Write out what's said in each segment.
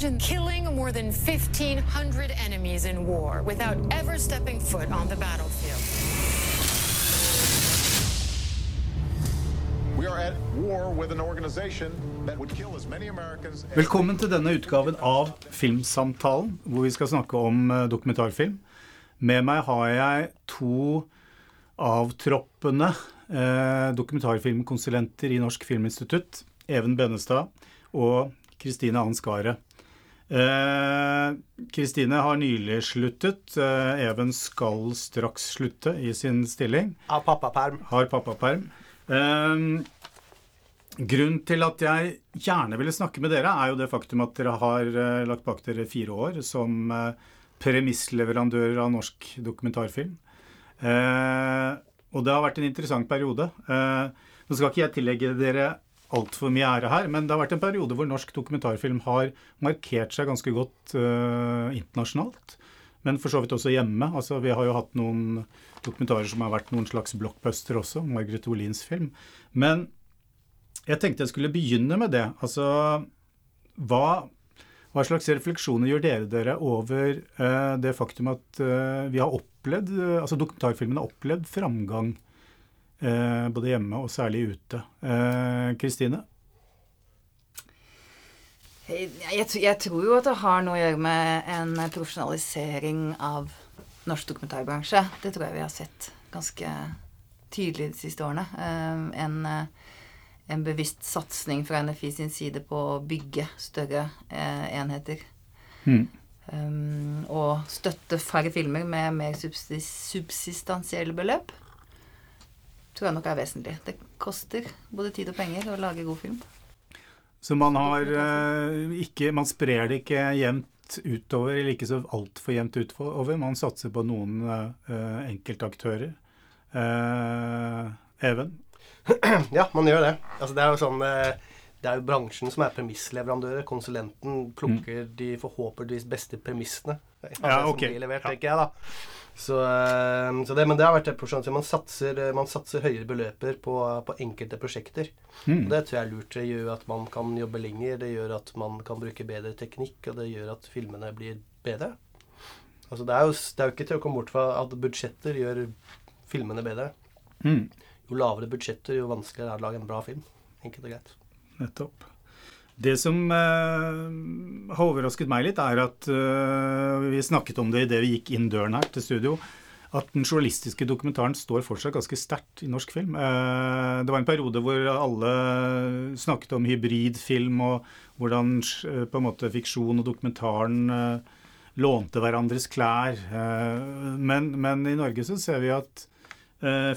Imagine killing more than 1,500 enemies in war without ever stepping foot on the battlefield. Velkommen til denne utgaven av Filmsamtalen, hvor vi skal snakke om eh, dokumentarfilm. Med meg har jeg to avtroppende eh, dokumentarfilmkonsulenter i Norsk Filminstitutt. Even Bennestad og Kristine Anskaret. Kristine har nylig sluttet. Eh, Even skal straks slutte i sin stilling. Av pappaperm. Har pappaperm. Eh, grunnen til at jeg gjerne ville snakke med dere, er jo det faktum at dere har eh, lagt bak dere fire år som eh, premissleverandører av norsk dokumentarfilm. Eh, og det har vært en interessant periode. Eh, nå skal ikke jeg tillegge dere altfor mye ære her, men det har vært en periode hvor norsk dokumentarfilm har markert seg ganske godt uh, internasjonalt. Men for så vidt også hjemme. Altså, vi har jo hatt noen dokumentarer som har vært noen slags blockbuster også. Margaret Olins film. Men jeg tenkte jeg skulle begynne med det. Altså, hva, hva slags refleksjoner gjør dere dere over uh, det faktum at uh, vi har opplevd Altså dokumentarfilmen har opplevd framgang både hjemme og særlig ute. Eh, Kristine? Jeg, jeg, jeg tror jo at det har noe å gjøre med en profesjonalisering av norsk dokumentarbransje. Det tror jeg vi har sett ganske tydelig de siste årene. Eh, En, eh, en bevisst satsing fra NFI sin side på å bygge større eh, enheter. Mm. Um, og støtte færre filmer med mer subsist subsistansielle beløp. Tror jeg nok er vesentlig. Det koster både tid og penger å lage god film. Så man har eh, ikke Man sprer det ikke jevnt utover, eller ikke så altfor jevnt utover. Man satser på noen uh, enkeltaktører. Uh, Even? Ja, man gjør det. Altså, det er jo sånn Det er jo bransjen som er premissleverandører. Konsulenten plukker de forhåpentligvis beste premissene. Ja, okay. som blir levert, Ja. tenker jeg, da. Så, eh, så det, men det har vært et. Man satser, eh, man satser høyere beløper på, på enkelte prosjekter. Mm. Det tror jeg er lurt. Det gjør at man kan jobbe lenger, det gjør at man kan bruke bedre teknikk, og det gjør at filmene blir bedre. Altså Det er jo, det er jo ikke til å komme bort fra at budsjetter gjør filmene bedre. Mm. Jo lavere budsjetter, jo vanskeligere er det å lage en bra film. Enkelt og greit. Nettopp. Det som eh, har overrasket meg litt, er at eh, vi snakket om det idet vi gikk inn døren her til studio, at den journalistiske dokumentaren står fortsatt ganske sterkt i norsk film. Eh, det var en periode hvor alle snakket om hybridfilm, og hvordan eh, på en måte fiksjon og dokumentaren eh, lånte hverandres klær. Men, men i Norge så ser vi at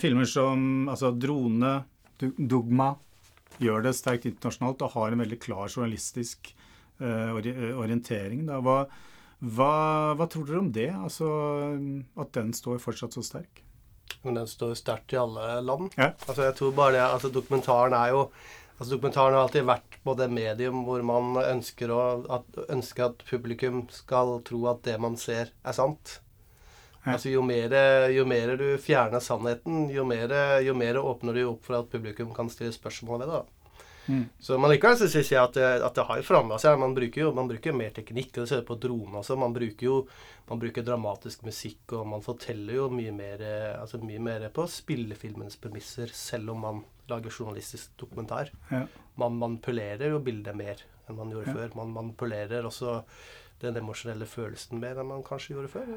filmer som altså Drone, Dogma, gjør det sterkt internasjonalt og har en veldig klar journalistisk uh, orientering. Hva, hva, hva tror dere om det? Altså, at den står fortsatt så sterk? Men den står sterkt i alle land. Ja. Altså jeg tror bare det, altså Dokumentaren er jo altså Dokumentaren har alltid vært både det medium hvor man ønsker, å, at, ønsker at publikum skal tro at det man ser, er sant. Altså Jo mer, jo mer du fjerner sannheten, jo mer, jo mer åpner du opp for at publikum kan stille spørsmål ved det. da. Mm. Så man likevel så synes jeg at det, at det har jo forandra seg. Man bruker jo man bruker mer teknikk. Det ser du på drone også. Man bruker jo man bruker dramatisk musikk, og man forteller jo mye mer, altså mye mer på spillefilmens premisser, selv om man lager journalistisk dokumentar. Ja. Man manipulerer jo bildet mer enn man gjorde Ja. før. Man manipulerer også den emosjonelle følelsen mer enn man kanskje gjorde før.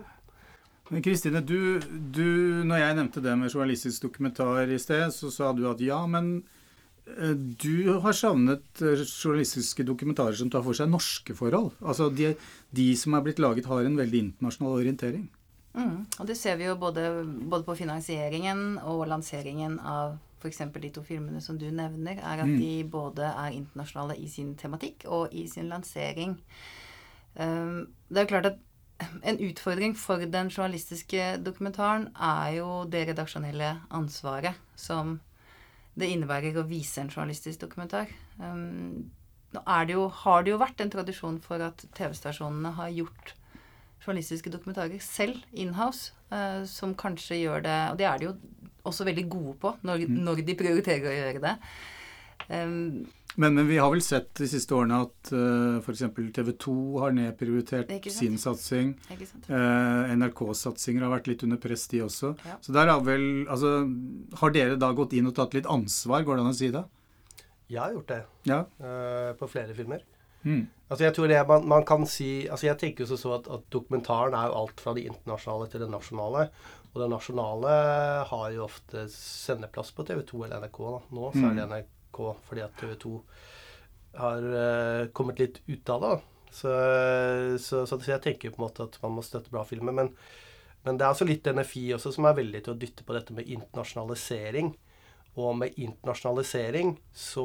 Men Kristine, du, du, når jeg nevnte det med journalistisk dokumentar i sted, så sa du at ja, men eh, du har savnet eh, journalistiske dokumentarer som tar for seg norske forhold. Altså de, de som er blitt laget, har en veldig internasjonal orientering. Mm. Og det ser vi jo både, både på finansieringen og lanseringen av f.eks. de to filmene som du nevner, er at Mm. de både er internasjonale i sin tematikk og i sin lansering. Um, det er jo klart at en utfordring for den journalistiske dokumentaren er jo det redaksjonelle ansvaret som det innebærer å vise en journalistisk dokumentar. Um, nå er det jo, har det jo vært en tradisjon for at TV-stasjonene har gjort journalistiske dokumentarer selv inhouse, eh, som kanskje gjør det Og det er de jo også veldig gode på når, når de prioriterer å gjøre det. Um, Men, men, vi har vel sett de siste årene at uh, f.eks. TV 2 har nedprioritert sin satsing. Uh, NRK-satsinger har vært litt under press, de også. Ja. Så der har vel Altså, har dere da gått inn og tatt litt ansvar, går det an å si det? Jeg har gjort det. Ja. Uh, på flere filmer. Mm. Altså jeg tror det man, man, kan si altså Jeg tenker jo så at, at dokumentaren er jo alt fra det internasjonale til det nasjonale. Og det nasjonale har jo ofte sendeplass på TV2 eller NRK. Da. Nå så er det NRK, fordi at TV2 har uh, kommet litt ut av det. Så, så, så, jeg tenker på en måte at man må støtte bra filmer. Men, men det er altså litt NFI også som er veldig til å dytte på dette med internasjonalisering. Og med internasjonalisering så,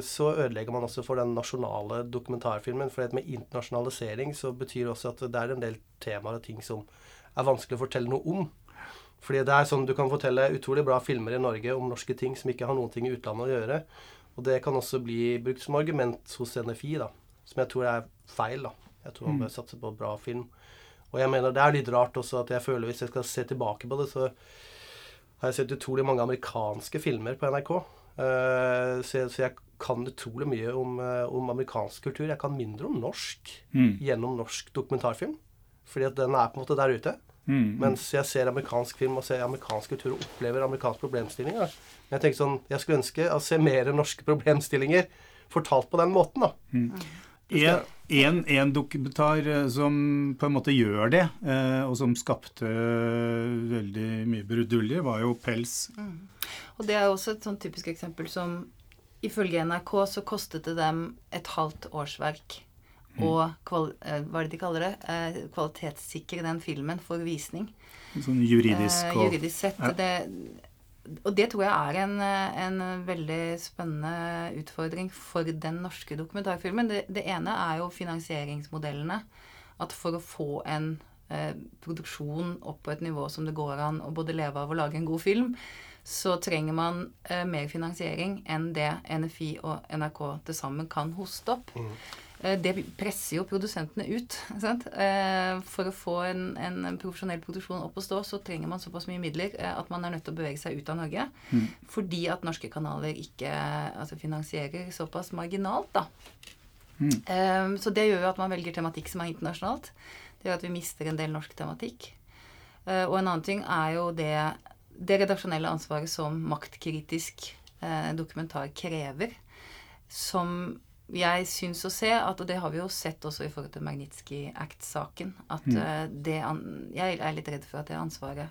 så, ødelegger man også for den nasjonale dokumentarfilmen. For med internasjonalisering så betyr det også at det er en del temaer og ting som er vanskelig å fortelle noe om. Fordi det er sånn Du kan fortelle utrolig bra filmer i Norge om norske ting som ikke har noen ting i utlandet å gjøre. Og det kan også bli brukt som argument hos NFI, da. Som jeg tror er feil. da. Jeg tror man bør mm. satse på bra film. Og jeg mener det er litt rart også at jeg føler hvis jeg skal se tilbake på det, så har jeg sett utrolig mange amerikanske filmer på NRK. Uh, så, jeg, så, jeg, kan utrolig mye om, uh, om, amerikansk kultur. Jeg kan mindre om norsk mm. gjennom norsk dokumentarfilm. Fordi at den er på en måte der ute. Mm. Mens jeg ser amerikansk film og ser amerikansk kultur og opplever amerikanske problemstillinger. Men jeg tenker sånn, jeg skulle ønske å se mer norske problemstillinger fortalt på den måten. da. Mm. En, en, dokumentar eh, som på en måte gjør det, eh, og som skapte veldig mye brudulje, var jo 'Pels'. Mm. Og det er også et sånn typisk eksempel som ifølge NRK så kostet det dem et halvt årsverk Mm. Og eh, hva er det de kaller det? Eh, kvalitetssikre den filmen for visning. Sånn juridisk eh, og Juridisk sett. Ja. Det, og det tror jeg er en, en, veldig spennende utfordring for den norske dokumentarfilmen. Det, det, ene er jo finansieringsmodellene. At for å få en eh, produksjon opp på et nivå som det går an å både leve av og lage en god film, så trenger man eh, mer finansiering enn det NFI og NRK til sammen kan hoste opp. Mm. Eh, det presser jo produsentene ut. Sant? for å få en, en, profesjonell produksjon opp å stå, så trenger man såpass mye midler eh, at man er nødt til å bevege seg ut av Norge. Mm. Fordi at norske kanaler ikke altså finansierer såpass marginalt, da. Mm. Så det gjør jo at man velger tematikk som er internasjonalt. Det gjør at vi mister en del norsk tematikk. Og en annen ting er jo det, det redaksjonelle ansvaret som maktkritisk dokumentar krever. Som jeg syns å se at, og det har vi jo sett også i forhold til Magnitsky Act-saken, at mm. Eh, det Jeg er litt redd for at det ansvaret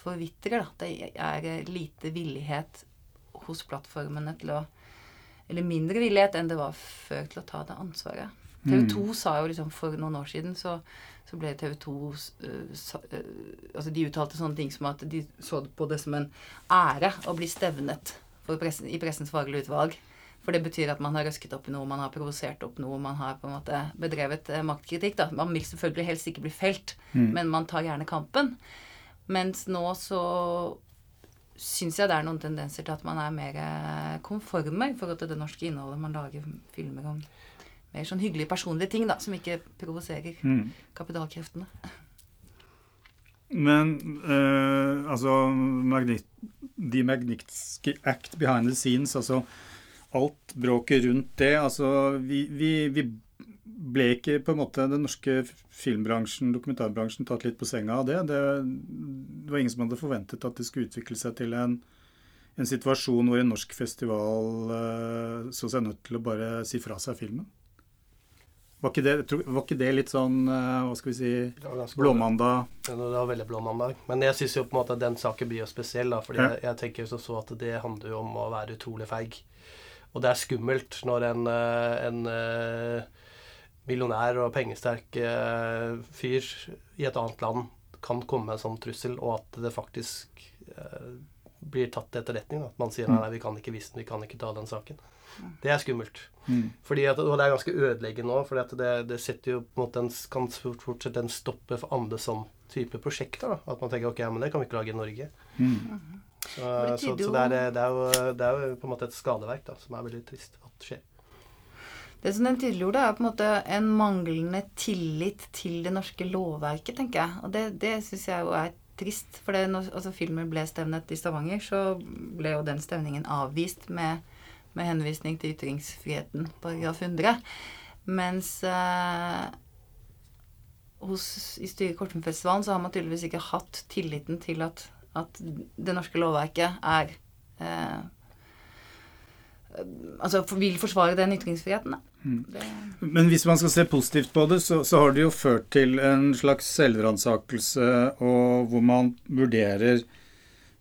forvitrer. Da. Det er lite villighet hos plattformene til å Eller mindre villighet enn det var før til å ta det ansvaret. TV 2 mm. sa jo liksom for noen år siden så, så ble TV 2 uh, uh, Altså de uttalte sånne ting som at de så på det som en ære å bli stevnet pressen, i Pressens faglige utvalg. For det betyr at man har røsket opp i noe, man har provosert opp noe, man har på en måte bedrevet eh, maktkritikk. da. Man vil selvfølgelig helst ikke bli felt, mm. men man tar gjerne kampen. Mens nå så syns jeg det er noen tendenser til at man er mer eh, konforme i forhold til det norske innholdet. Man lager filmer om mer sånn hyggelige personlige ting da, som ikke provoserer mm. kapitalkreftene. Men øh, altså Magnit, The Magnitsky Act behind the scenes, altså alt bråket rundt det. Altså, vi, vi, vi, ble ikke på en måte den norske filmbransjen, dokumentarbransjen, tatt litt på senga av det. det. det. var ingen som hadde forventet at det skulle utvikle seg til en, en situasjon hvor en norsk festival uh, så seg nødt til å bare si fra seg filmen. Var ikke, det, var ikke det, litt sånn uh, hva skal vi si blåmandag? Ja, det var veldig blåmandag. Men jeg syns jo på en måte at den saken blir jo spesiell. da, fordi ja. jeg, jeg, tenker jo så at det handler jo om å være utrolig feig. Og det er skummelt når en, eh, en eh, millionær og pengesterk eh, fyr i et annet land kan komme med en sånn trussel, og at det faktisk blir tatt til etterretning. At man sier nei, nei, vi kan ikke vise den, vi kan ikke ta den saken. Det er skummelt. Mm. Fordi at, og det er ganske ødeleggende òg, for det, det, setter jo på en måte en, kan fortsette en stopper for andre sånn type prosjekter. da, At man tenker ok, men det kan vi ikke lage i Norge. Mm. Så, så, så det, er, det, er jo, det, er, jo, på en måte et skadeverk da, som er veldig trist at skjer. Det som den tydeliggjorde, er på en måte en manglende tillit til det norske lovverket, tenker jeg. Og det, det syns jeg jo er trist. For når altså, filmen ble stevnet i Stavanger, så ble jo den stevningen avvist med med henvisning til ytringsfriheten, paragraf 100. Mens eh, hos, i styret i Kortfilmfestivalen så har man tydeligvis ikke hatt tilliten til at, at det norske lovverket er eh, Altså vil forsvare den ytringsfriheten. Da. Det, Men hvis man skal se positivt på det, så, så har det jo ført til en slags selvransakelse, og hvor man vurderer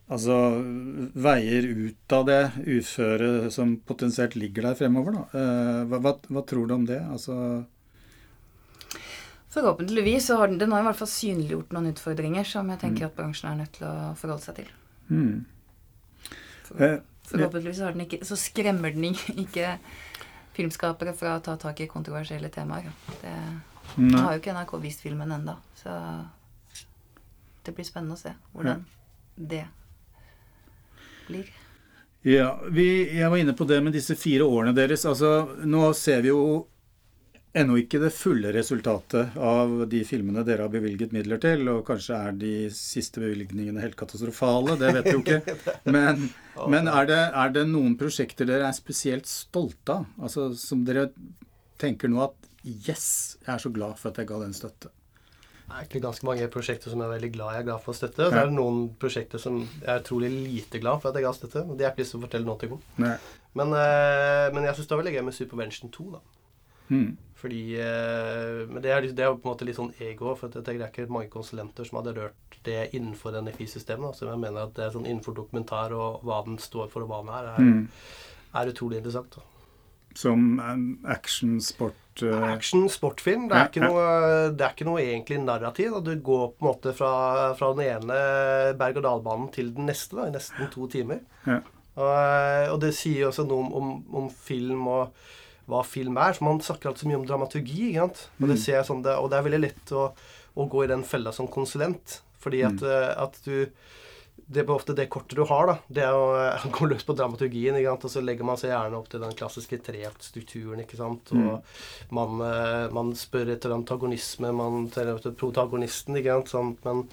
Altså veier ut av det uføret som potensielt ligger der fremover, da. Eh, hva, hva, hva tror du om det? Altså forhåpentligvis så har den, den har i hvert fall synliggjort noen utfordringer som jeg tenker at bransjen er nødt til å forholde seg til. Mm. For, Eh, forhåpentligvis har den ikke, så skremmer den ikke- filmskapere fra å ta tak i kontroversielle temaer. Det, Nei. har jo ikke NRK vist filmen ennå, så det blir spennende å se hvordan det blir. Ja, vi, jeg var inne på det med disse fire årene deres. Altså, nå ser vi jo ennå ikke det fulle resultatet av de filmene dere har bevilget midler til, og kanskje er de siste bevilgningene helt katastrofale, det vet vi jo ikke. Men, men er, det, er det noen prosjekter dere er spesielt stolte av? Altså som dere tenker nå at Yes, jeg er så glad for at jeg ga den støtte. Det er egentlig ganske mange prosjekter som jeg er veldig glad jeg er glad for å støtte. Og så er det noen prosjekter som jeg er utrolig lite glad for at jeg ga støtte. Og det har jeg ikke lyst til å fortelle noe om. Nei. Men, eh, men jeg syns det var veldig gøy med Supervention 2, da. Hmm. Fordi eh, Men det er, det er på en måte litt sånn ego. For jeg tenker det er ikke mange konsulenter som hadde rørt det innenfor NFI-systemet. Så jeg mener at det er sånn innenfor dokumentar og hva den står for og hva den er, er, mm. er utrolig interessant. Da. Som um, action, sport uh... Action, sportfilm. Det er, Ja, noe, det er ikke noe egentlig narrativ. Da. Du går på en måte fra, fra den ene berg-og-dal-banen til den neste da, i nesten to timer. Ja. Og, og det sier jo også noe om, om, om film og hva film er. Så Man snakker alltid så mye om dramaturgi. ikke sant? Og det, Mm. ser jeg sånn, det, og det er veldig lett å, å gå i den fella som konsulent. Fordi at, Mm. eh, at du det er ofte det kortet du har, da. Det er å gå løs på dramaturgien. Ikke sant? Og så legger man seg gjerne opp til den klassiske treaktstrukturen. ikke sant? Mm. Og man, eh, man spør etter antagonisme, man ser etter protagonisten. ikke sant? Sånn, men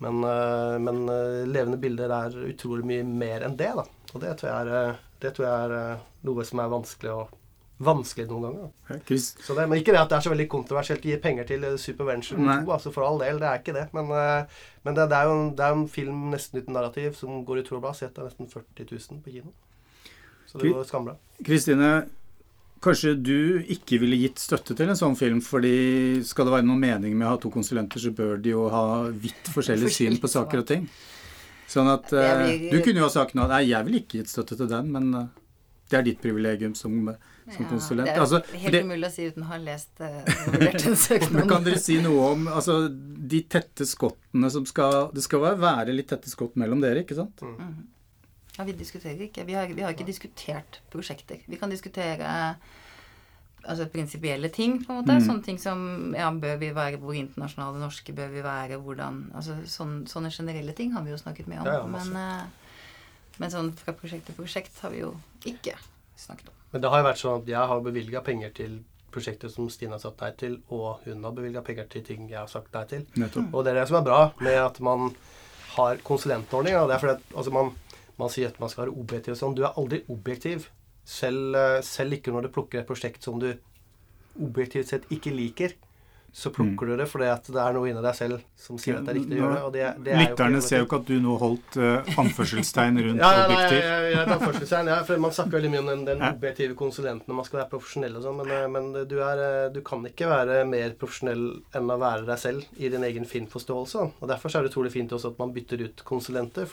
men, eh, men levende bilder er utrolig mye mer enn det. da. Og det tror jeg er, det tror jeg er noe som er vanskelig, å, vanskelig noen ganger. Så det, men ikke det at det er så veldig kontroversielt å gi penger til eh, Supervention 2, altså for all del. Det er ikke det. Men, eh, men det, det, er jo en, det er en film nesten uten narrativ som går i tro og blad. Sett av nesten 40 000 på kino. Så det går skambra. Kristine, kanskje du ikke ville gitt støtte til en sånn film, fordi skal det være noen mening med å ha to konsulenter, så bør de jo ha vidt forskjellig syn på saker og ting. Sånn at eh, Du kunne jo ha sagt noe Nei, jeg ville ikke gitt støtte til den, men uh, det er ditt privilegium som, som konsulent. det er Altså, jo helt det, umulig å si uten å ha lest uh, men kan dere si noe om altså, de tette skottene som skal Det skal være litt tette skott mellom dere, ikke sant? Ja, vi diskuterer ikke. Vi har, vi har ikke diskutert prosjekter. Vi kan diskutere altså prinsipielle ting, på en måte. Mm. Sånne ting som ja, bør vi være, hvor internasjonale norske bør vi være, hvordan Altså sånne, sånne generelle ting har vi jo snakket mye om. Ja, ja, men, eh, men sånn fra prosjekt til prosjekt har vi jo ikke snakket om. Men det har jo vært sånn at jeg har bevilga penger til prosjekter som Stine har sagt nei til, og hun har bevilga penger til ting jeg har sagt nei til. Nettopp. Og det er det som er bra med at man har konsulentordning. og Det er fordi at altså man, man sier at man skal være objektiv og sånn. Du er aldri objektiv. Selv, eh, selv ikke når du plukker et prosjekt som du objektivt sett ikke liker. Så plukker du det fordi at det er noe inni deg selv som sier at det er riktig å gjøre. Og det, det er Lytterne ser jo ikke at du nå holdt uh, anførselstegn rundt ja, ja, objektiv. ja, ja, tar ja, for Man snakker veldig mye om den, den objektive konsulenten, og man skal være profesjonell og sånn, men, eh, men du, er, eh, du kan ikke være mer profesjonell enn å være deg selv i din egen filmforståelse. Og Derfor så er det utrolig fint også at man bytter ut konsulenter,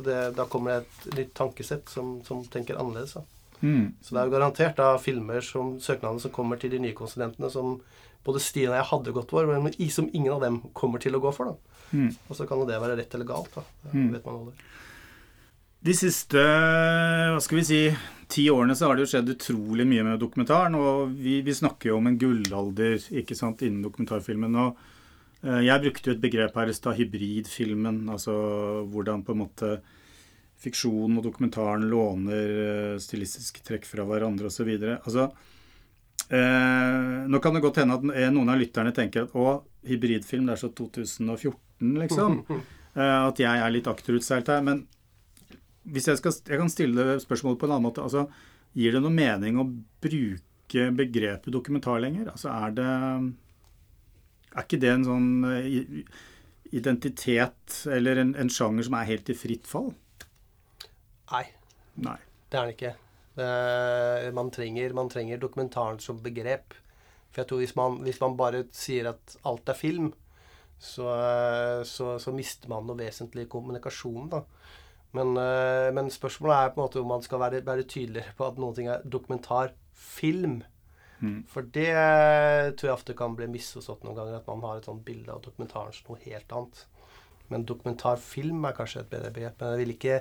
det, da kommer det et nytt tankesett som, som tenker annerledes. Da. Mm. Så det er jo garantert da filmer som søknader som kommer til de nye konsulentene, som både stiene jeg hadde gått for, men i- som ingen av dem kommer til å gå for. Mm. Og så kan jo det være rett eller galt. da. Det Mm. vet man aldri. De siste hva skal vi si, ti årene så har det jo skjedd utrolig mye med dokumentaren. Og vi, vi snakker jo om en gullalder ikke sant, innen dokumentarfilmen. og eh, Jeg brukte jo et begrep her i stad, hybridfilmen. Altså hvordan på en måte fiksjonen og dokumentaren låner eh, stilistiske trekk fra hverandre osv. Altså, eh, nå kan det godt hende at noen av lytterne tenker at å, hybridfilm det er så 2014, liksom. Eh, at jeg er litt akterutseilt her. Men hvis jeg, skal, jeg kan stille spørsmålet på en annen måte. altså Gir det noe mening å bruke begrepet dokumentar lenger? Altså er det Er ikke det en sånn eh, identitet eller en, en sjanger som er helt i fritt fall? Nei, Nei. det er den ikke. Det, man, trenger, man trenger dokumentaren som begrep. For jeg tror hvis man, hvis man bare sier at alt er film, så, så, så mister man noe vesentlig i kommunikasjonen. da. Men, eh, men, spørsmålet er på en måte om man skal være, være tydeligere på at noe er dokumentarfilm. Mm. For det tror jeg ofte kan bli misforstått noen ganger, at man har et sånt bilde av dokumentaren som noe helt annet. Men dokumentarfilm er kanskje et bedre begrep. Men jeg vil ikke,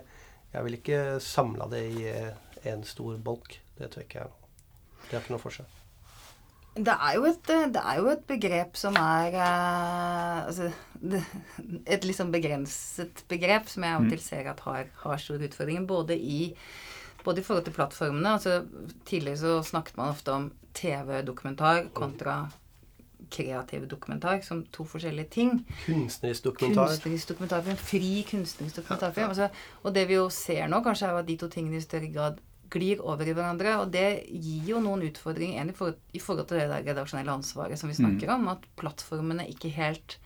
jeg vil ikke samla det i en stor bolk. Det tror jeg ikke er noe. Det har ikke noe for seg. Det er, jo et, det er jo et begrep som er uh, altså, det, Et sånn begrenset begrep som jeg av og til ser at har, har store utfordringer. Både i, både i forhold til plattformene. altså Tidligere så snakket man ofte om TV-dokumentar kontra kreativ dokumentar som to forskjellige ting. Kunstnerisk dokumentar. Kunstnerisk dokumentarfilm. Fri kunstnerisk dokumentarfilm. Ja, ja. Altså, og det vi jo ser nå, kanskje er at de to tingene i større grad glir over i hverandre. Og det gir jo noen utfordringer igjen i forhold, i forhold til det der redaksjonelle ansvaret som vi snakker mm. om. At plattformene ikke helt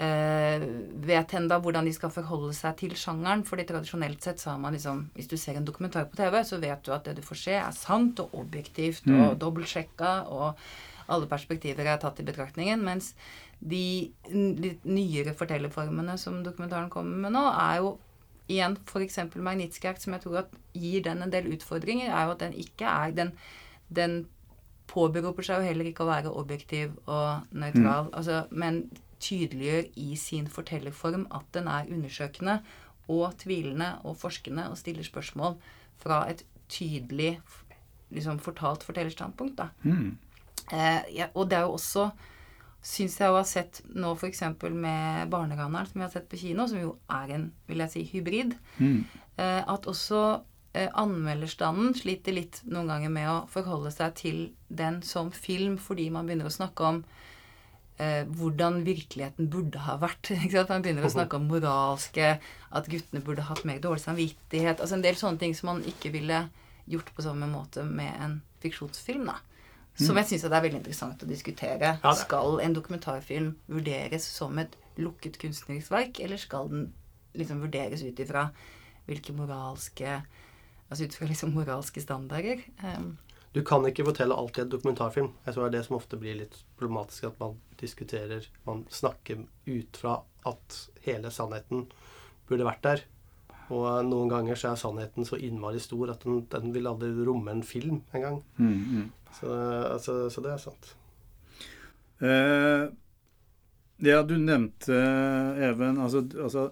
uh, vet enda hvordan de skal forholde seg til sjangeren. fordi tradisjonelt sett så har man liksom Hvis du ser en dokumentar på TV, så vet du at det du får se, er sant og objektivt mm. og dobbeltsjekka, og alle perspektiver er tatt i betraktningen. Mens de litt nyere fortellerformene som dokumentaren kommer med nå, er jo igjen f.eks. Magnitsky Act, som jeg tror gir den en del utfordringer, er jo at den ikke er Den, den påberoper seg jo heller ikke å være objektiv og nøytral, mm. altså, men tydeliggjør i sin fortellerform at den er undersøkende og tvilende og forskende og stiller spørsmål fra et tydelig liksom fortalt fortellerstandpunkt. Mm. Eh, ja, og det er jo også syns jeg å ha sett nå f.eks. med 'Barneraneren', som vi har sett på kino, som jo er en vil jeg si, hybrid, mm. eh, at også eh, anmelderstanden sliter litt noen ganger med å forholde seg til den som film, fordi man begynner å snakke om eh, hvordan virkeligheten burde ha vært. Man begynner å snakke om moralske At guttene burde hatt mer dårlig samvittighet. altså En del sånne ting som man ikke ville gjort på samme måte med en fiksjonsfilm. da. Som jeg syns er veldig interessant å diskutere. Ja, skal en dokumentarfilm vurderes som et lukket kunstnerisk verk, eller skal den liksom vurderes ut ifra hvilke moralske Altså ut fra liksom moralske standarder? Um, du kan ikke fortelle alt i en dokumentarfilm. Jeg tror det er det som ofte blir litt problematisk, at man diskuterer Man snakker ut fra at hele sannheten burde vært der. Og noen ganger så er sannheten så innmari stor at den, den vil aldri romme en film engang. Mm, mm. Så, altså, så, det er sant. Eh, ja, du nevnte, Even, altså, altså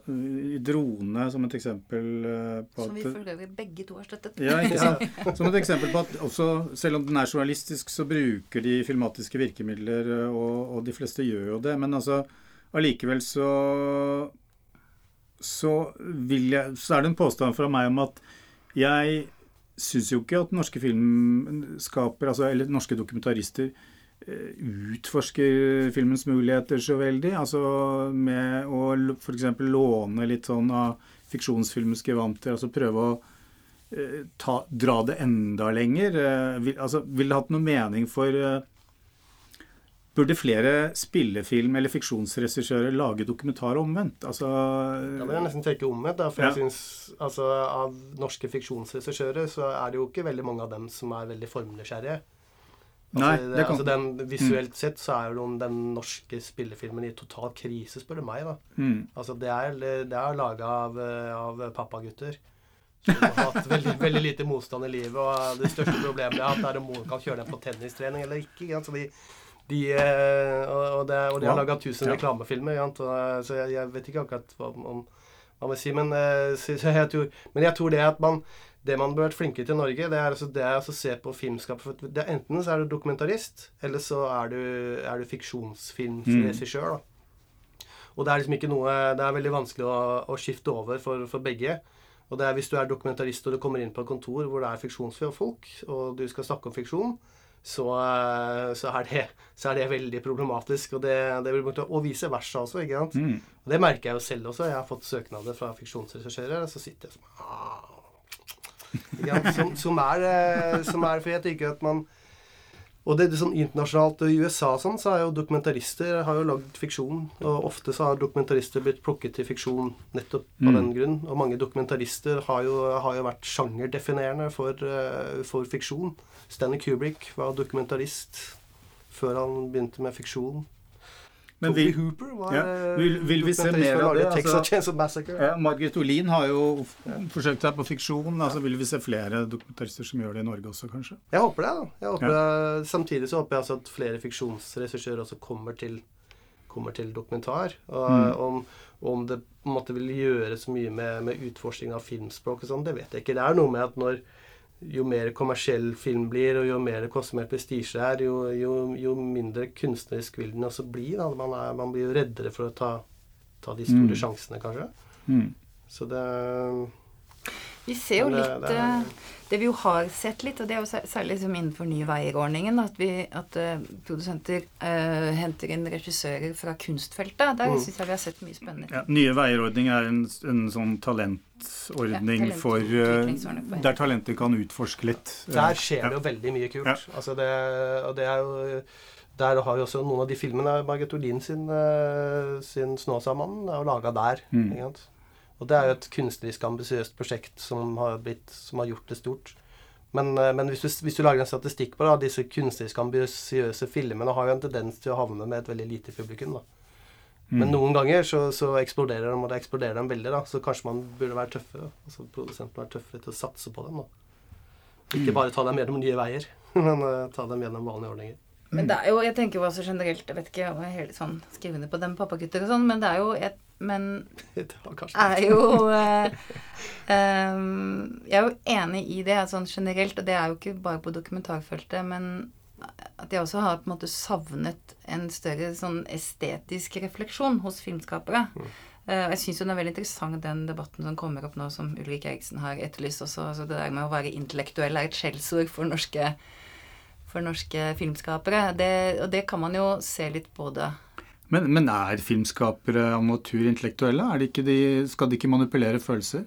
drone som et eksempel eh, på at Som vi føler øvrig begge to har støttet. Ja, ikke sant? Som et eksempel på at også, selv om den er journalistisk, så bruker de filmatiske virkemidler, eh, og, og de fleste gjør jo det. Men altså allikevel så så, jeg, så er det en påstand fra meg om at jeg syns jo ikke at norske filmskaper, altså, eller norske dokumentarister, eh, utforsker filmens muligheter så veldig. Altså med å f.eks. låne litt sånn av fiksjonsfilmens gevanter. Altså prøve å eh, ta, dra det enda lenger. Eh, vil, altså, vil det hatt noe mening for Burde flere spillefilm- eller fiksjonsregissører lage dokumentar omvendt? Altså, da vil jeg nesten tenke omvendt. For ja. jeg synes, altså, Av norske fiksjonsregissører så er det jo ikke veldig mange av dem som er veldig formnysgjerrige. Altså, Nei, det kan... altså, den, visuelt mm. sett så er jo den norske spillefilmen i total krise, spør du meg. da. Mm. Altså, Det er, det er laga av, av pappagutter. Som har hatt veldig, veldig, lite motstand i livet. Og det største problemet er at er om moren kan kjøre dem på tennistrening eller ikke. Så de, de, eh, og, det, og, de har laga 1000 reklamefilmer. Eh, så jeg, jeg, vet ikke akkurat hva man hva man sier. Men, eh, jeg tror, men jeg tror det at man det man bør vært flinkere til i Norge, det er, altså, det altså å se på filmskap Enten så er du dokumentarist, eller så er du, er du fiksjonsfilmregissør. Mm. Og det er liksom ikke noe Det er veldig vanskelig å, å skifte over for, for, begge. Og det er hvis du er dokumentarist og du kommer inn på et kontor hvor det er fiksjonsfolk, og du skal snakke om fiksjon, så, eh, så, er det, så, er det, veldig problematisk. Og, det, det vil, og vice versa også. ikke sant? Mm. Og det merker jeg jo selv også. Jeg har fått søknader fra fiksjonsregissører, så sitter jeg som ah, som, som, er, eh, som er For jeg tenker at man og det er sånn internasjonalt I USA sånn, så er jo dokumentarister har jo lagd fiksjon. Og ofte så har dokumentarister blitt plukket til fiksjon nettopp av mm. den grunn. Og mange dokumentarister har jo, har jo vært sjangerdefinerende for, uh, for fiksjon. Stanley Kubrick var dokumentarist før han begynte med fiksjon. Men Toby Hooper var ja, vil, vil, vi se mer av det? Altså, ja, Margaret Olin har jo forsøkt seg på fiksjon. altså Vil vi se flere dokumentarister som gjør det i Norge også, kanskje? Jeg håper det. da. Jeg håper ja. det. Samtidig så håper jeg altså at flere fiksjonsregissører også kommer til, kommer til dokumentar. Og, mm. om, om, det på en måte vil gjøre så mye med, med utforskning av filmspråk og sånn, det vet jeg ikke. Det er noe med at når jo mer kommersiell film blir, og jo mer det koster mer prestisje er, jo, jo, jo, mindre kunstnerisk vil den også bli. Man, er, man, blir jo reddere for å ta, ta de store mm. sjansene, kanskje. Mm. Så det Vi ser jo det, litt det, er, eh, det, vi jo har sett litt, og det er jo særlig liksom innenfor Nye Veier-ordningen, at, vi, at uh, produsenter uh, henter inn regissører fra kunstfeltet. Der mm. syns jeg vi har sett mye spennende. Ja, Nye Veier-ordning er en, en sånn talentordning ja, for uh, Der talenter kan utforske litt. Der skjer det jo veldig mye kult. Ja. Altså det, og det er jo der har vi også noen av de filmene Margit Olin sin, sin 'Snåsamannen' er jo laga der. Mm. Og det er jo et kunstnerisk ambisiøst prosjekt som har, blitt, som har, gjort det stort. Men, uh, men hvis, du, hvis, du, lager en statistikk på det, disse kunstnerisk ambisiøse filmene har jo en tendens til å havne med et veldig lite publikum. da. Mm. Men noen ganger så, så, eksploderer de, og det eksploderer de veldig. da, Så kanskje man burde være tøffere. altså Produsenten være tøffere til å satse på dem. da. Ikke bare ta dem gjennom nye veier, men uh, ta dem gjennom vanlige ordninger. Men det er jo, jeg tenker jo også generelt, jeg vet ikke, om jeg er helt sånn skrivende på dem pappagutter og sånn, men det er jo et, Men er jo uh, um, Jeg er jo enig i det sånn generelt, og det er jo ikke bare på dokumentarfeltet, men at jeg også har på en måte savnet en større sånn estetisk refleksjon hos filmskapere. Mm. Uh, jeg syns den er veldig interessant, den debatten som kommer opp nå, som Ulrik Eriksen har etterlyst også. Altså det der med å være intellektuell er et skjellsord for norske, for norske filmskapere. Det, og det kan man jo se litt på det. Men, men er filmskapere av natur intellektuelle? De de, skal de ikke manipulere følelser?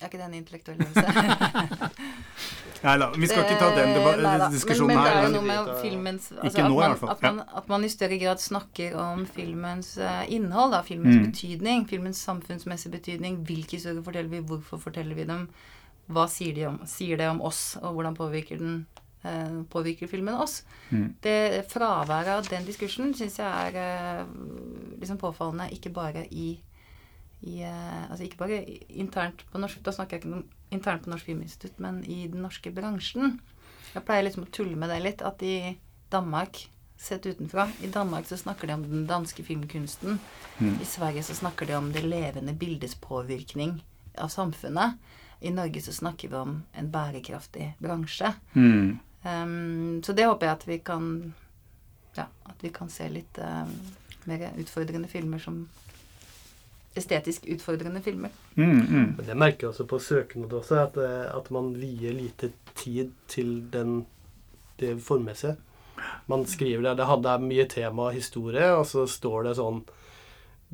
Er ikke det en intellektuell øvelse? Nei da, vi skal ikke ta den Neida, diskusjonen men, men her. det er jo noe med filmens altså, Ikke nå, i hvert fall. At man, at man, i større grad snakker om filmens uh, innhold, da, filmens mm. betydning, filmens samfunnsmessige betydning. Hvilke historier forteller vi, hvorfor forteller vi dem? Hva sier, de om, sier det om oss, og hvordan påvirker, den, påvirker filmen oss? Mm. Det Fraværet av den diskursen syns jeg er uh, liksom påfallende, ikke bare i i, eh, altså ikke bare internt på norsk, Da snakker jeg ikke om internt på Norsk Filminstitutt, men i den norske bransjen. Jeg pleier liksom å tulle med det litt, at i Danmark sett utenfra. I Danmark så snakker de om den danske filmkunsten. Mm. I Sverige så snakker de om det levende bildets påvirkning av samfunnet. I Norge så snakker vi om en bærekraftig bransje. Mm. Um, så det håper jeg at vi kan Ja, at vi kan se litt um, mer utfordrende filmer som estetisk utfordrende filmer. Mm, mm. Men jeg merker også på søknad også at, eh, at, man vier lite tid til den, det formmessige. Man skriver der det hadde mye tema og historie, og så står det sånn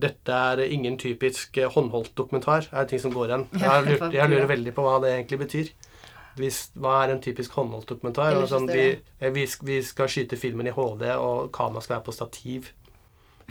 dette er ingen typisk eh, håndholdt dokumentar, er det ting som går igjen. Jeg lurer, jeg lurer veldig på hva det egentlig betyr. Hvis, hva er en typisk håndholdsdokumentar? Sånn, vi, eh, vi, vi, skal skyte filmen i HD, og kameraet skal være på stativ.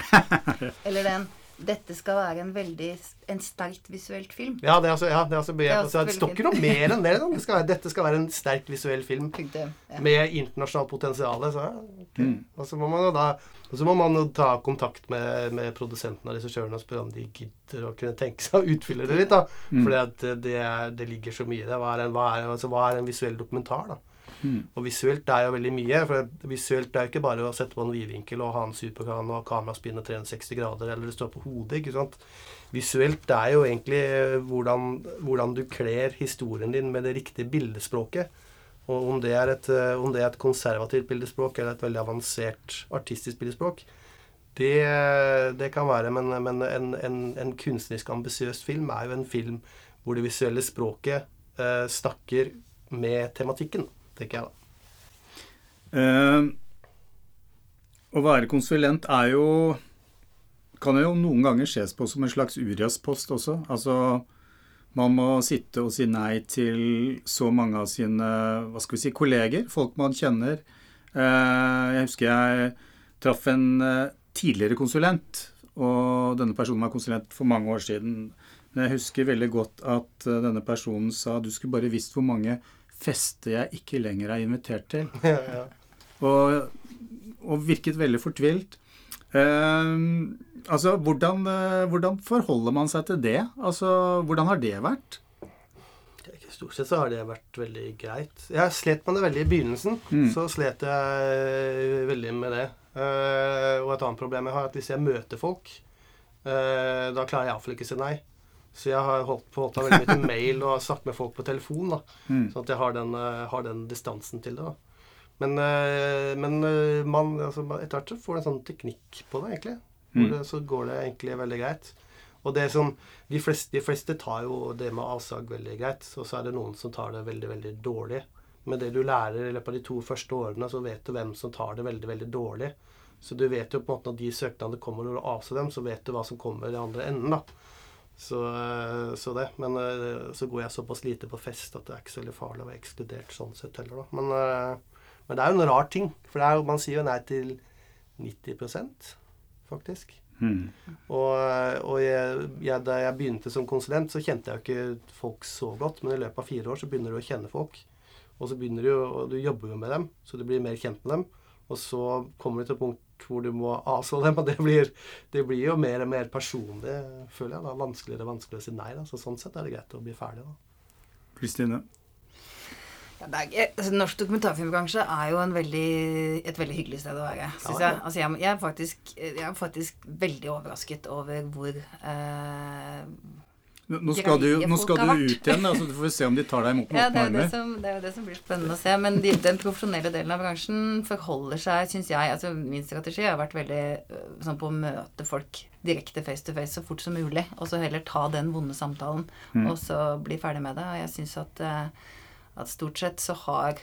Eller den dette skal være en veldig en sterkt visuelt film. Ja, det er altså, ja, det er altså, det er altså det står ikke noe mer enn det. det skal, dette skal være en sterkt visuell film ja. med internasjonalt potensial. Så, okay. mm. Og så må man jo da så må man jo ta kontakt med, med produsenten og regissøren og spørre om de gidder å kunne tenke seg å utfylle det litt. da, mm. For det, det, ligger så mye i det. Hva er, en, hva, er, altså, hva er en visuell dokumentar? da? Mm. Og visuelt er jo veldig mye. For visuelt er jo ikke bare å sette på en vidvinkel og ha en superkan og kameraspinne 360 grader, eller det står på hodet. ikke sant? Visuelt er jo egentlig hvordan, hvordan du kler historien din med det riktige bildespråket. Og om det, er et, om det er et konservativt bildespråk eller et veldig avansert artistisk bildespråk, det, det kan være. Men, men en, en, en, kunstnerisk ambisiøs film er jo en film hvor det visuelle språket eh, snakker med tematikken tenker jeg da. Eh, å være konsulent er jo Kan jo noen ganger ses på som en slags Urias-post også. Altså man må sitte og si nei til så mange av sine hva skal vi si, kolleger, folk man kjenner. Eh, jeg husker jeg traff en eh, tidligere konsulent, og denne personen var konsulent for mange år siden. Men jeg husker veldig godt at eh, denne personen sa du skulle bare visst hvor mange fester jeg ikke lenger er invitert til. Ja, ja. Og, og virket veldig fortvilt. Eh, altså, hvordan, eh, hvordan forholder man seg til det? Altså, hvordan har det vært? Stort sett så har det vært veldig greit. Jeg slet med det veldig i begynnelsen. Så slet jeg veldig med det. Eh, og et annet problem jeg har, er at hvis jeg møter folk, eh, da klarer jeg iallfall ikke å si nei. Så jeg har holdt på å meg veldig mye til mail og snakket med folk på telefon. da, Sånn at jeg har den, eh, har den distansen til det. da. Men, eh, men eh, man, altså, etter hvert så får du en sånn teknikk på det, egentlig. Mm. det, så går det egentlig veldig greit. Og det som, de fleste, de fleste tar jo det med avsag veldig greit, og så er det noen som tar det veldig, veldig dårlig. Men det du lærer i løpet av de to første årene, så vet du hvem som tar det veldig, veldig dårlig. Så du vet jo på en måte når de søknadene kommer når du avser dem, så vet du hva som kommer i andre enden, da. Så, eh, så det. Men eh, så går jeg såpass lite på fest at det er ikke så veldig farlig å være ekskludert sånn sett heller, da. Men, eh, men det er jo en rar ting. For det jo, man sier jo nei til 90 faktisk. Og, og jeg, jeg, da jeg begynte som konsulent, så kjente jeg jo ikke folk så godt. Men i løpet av fire år så begynner du å kjenne folk. Og så begynner du, og du jobber jo med dem, så du blir mer kjent med dem. Og så kommer du til et punkt hvor du må avslå dem, og det blir, det blir jo mer og mer personlig, føler jeg. da, Vanskeligere og vanskeligere å si nei. da, Så sånn sett er det greit å bli ferdig. da. Kristine? Ja, er, altså, norsk dokumentarfilmbransje er jo en veldig, et veldig hyggelig sted å være. Ja. jeg. Altså, jeg, jeg, er faktisk, jeg er faktisk veldig overrasket over hvor eh, Nå skal du, nå skal du ut igjen, da, så du får se om de tar deg imot med Ja, åpne det er, jo det, armer. som, det er jo det som blir spennende å se. Men de, den profesjonelle delen av bransjen forholder seg, syns jeg altså Min strategi har vært veldig øh, sånn på å møte folk direkte face to face så fort som mulig. Og så heller ta den vonde samtalen, og så bli ferdig med det. Og jeg syns at, eh, at stort sett så har,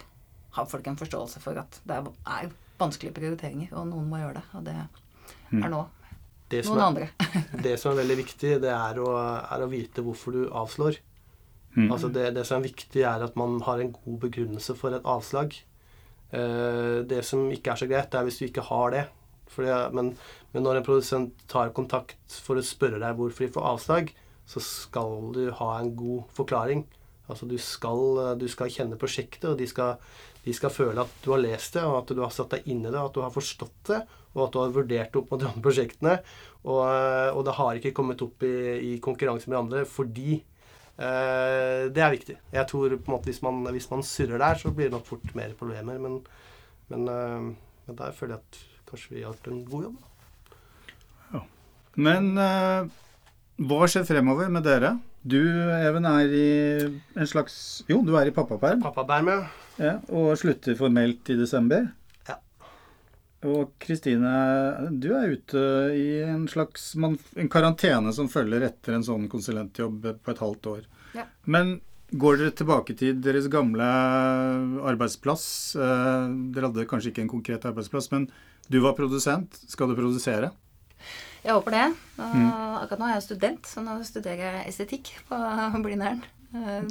har folk en forståelse for at det er, vanskelige prioriteringer, og noen må gjøre det. Og det er nå Det som noen er, andre. det som er veldig viktig, det er å, er å vite hvorfor du avslår. Altså det, det som er viktig, er at man har en god begrunnelse for et avslag. Eh, det som ikke er så greit, det er hvis du ikke har det. Fordi, men, men når en produsent tar kontakt for å spørre deg hvorfor de får avslag, så skal du ha en god forklaring. Altså du skal, du skal kjenne prosjektet, og de skal, de skal føle at du har lest det, og at du har satt deg inn i det, og at du har forstått det, og at du har vurdert det opp mot de andre prosjektene. Og, og det har ikke kommet opp i, i konkurranse med andre fordi eh, Det er viktig. Jeg tror på en måte hvis man, hvis man surrer der, så blir det nok fort mer problemer. Men, men, eh, men der føler jeg at kanskje vi har gjort en god jobb. Ja. Men eh, hva skjer fremover med dere? Du, Even, er i en slags Jo, du er i pappaperm Pappaperm, ja. ja, og slutter formelt i desember. Ja. Og Kristine, du er ute i en slags man, en karantene som følger etter en sånn konsulentjobb på et halvt år. Ja. Men går dere tilbake til deres gamle arbeidsplass? Eh, dere hadde kanskje ikke en konkret arbeidsplass, men du var produsent. Skal du produsere? Jeg håper det. Og Akkurat nå er jeg student, så nå studerer jeg estetikk på Blindern. Eh,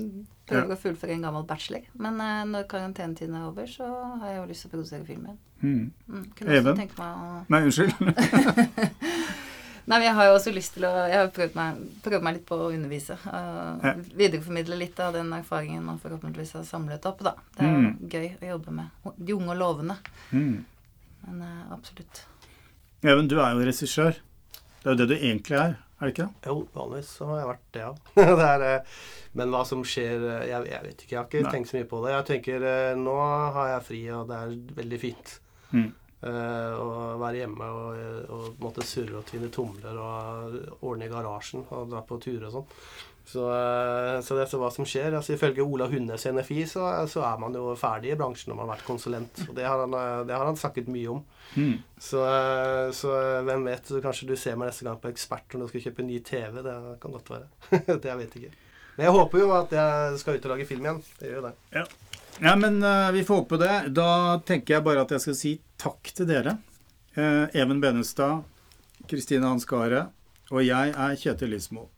Prøver å fullføre en gammel bachelor. Men eh, når karantenetiden er over, så har jeg jo lyst til å produsere film igjen. Mm. Mm, kunne også tenke meg å Nei, unnskyld. Nei, men jeg har jo også lyst til å Jeg har prøvd meg, prøvd meg litt på å undervise. Uh, videreformidle litt av den erfaringen man forhåpentligvis har samlet opp. da. Det er Mm. gøy å jobbe med de unge og lovende. Mm. Men uh, absolutt. Even, du er jo regissør. Det er jo det du egentlig er, er det ikke det? Jo, vanligvis så har jeg vært det, ja. det er, eh, men hva som skjer eh, jeg, jeg vet ikke. Jeg har ikke Nei. tenkt så mye på det. Jeg tenker eh, nå har jeg fri, og det er veldig fint. Mm. Uh, å være hjemme og, og måtte surre og tvinne tomler og ordne i garasjen og dra på turer og sånn. Så, eh, så det er så hva som skjer. altså Ifølge Ola Hundes i NFI så, så er man jo ferdig i bransjen når man har vært konsulent. Og det har han, eh, det har han snakket mye om. Mm. Så, eh, så hvem vet, så kanskje du ser meg neste gang på Ekspert når du skal kjøpe ny TV. Det kan godt være. det jeg vet ikke. Men jeg håper jo at jeg skal ut og lage film igjen. Det gjør jo det. Ja. ja, men uh, vi får håpe det. Da tenker jeg bare at jeg skal si takk til dere. Uh, Even Benestad, Kristine Hanskare og jeg er Kjetil Lismo.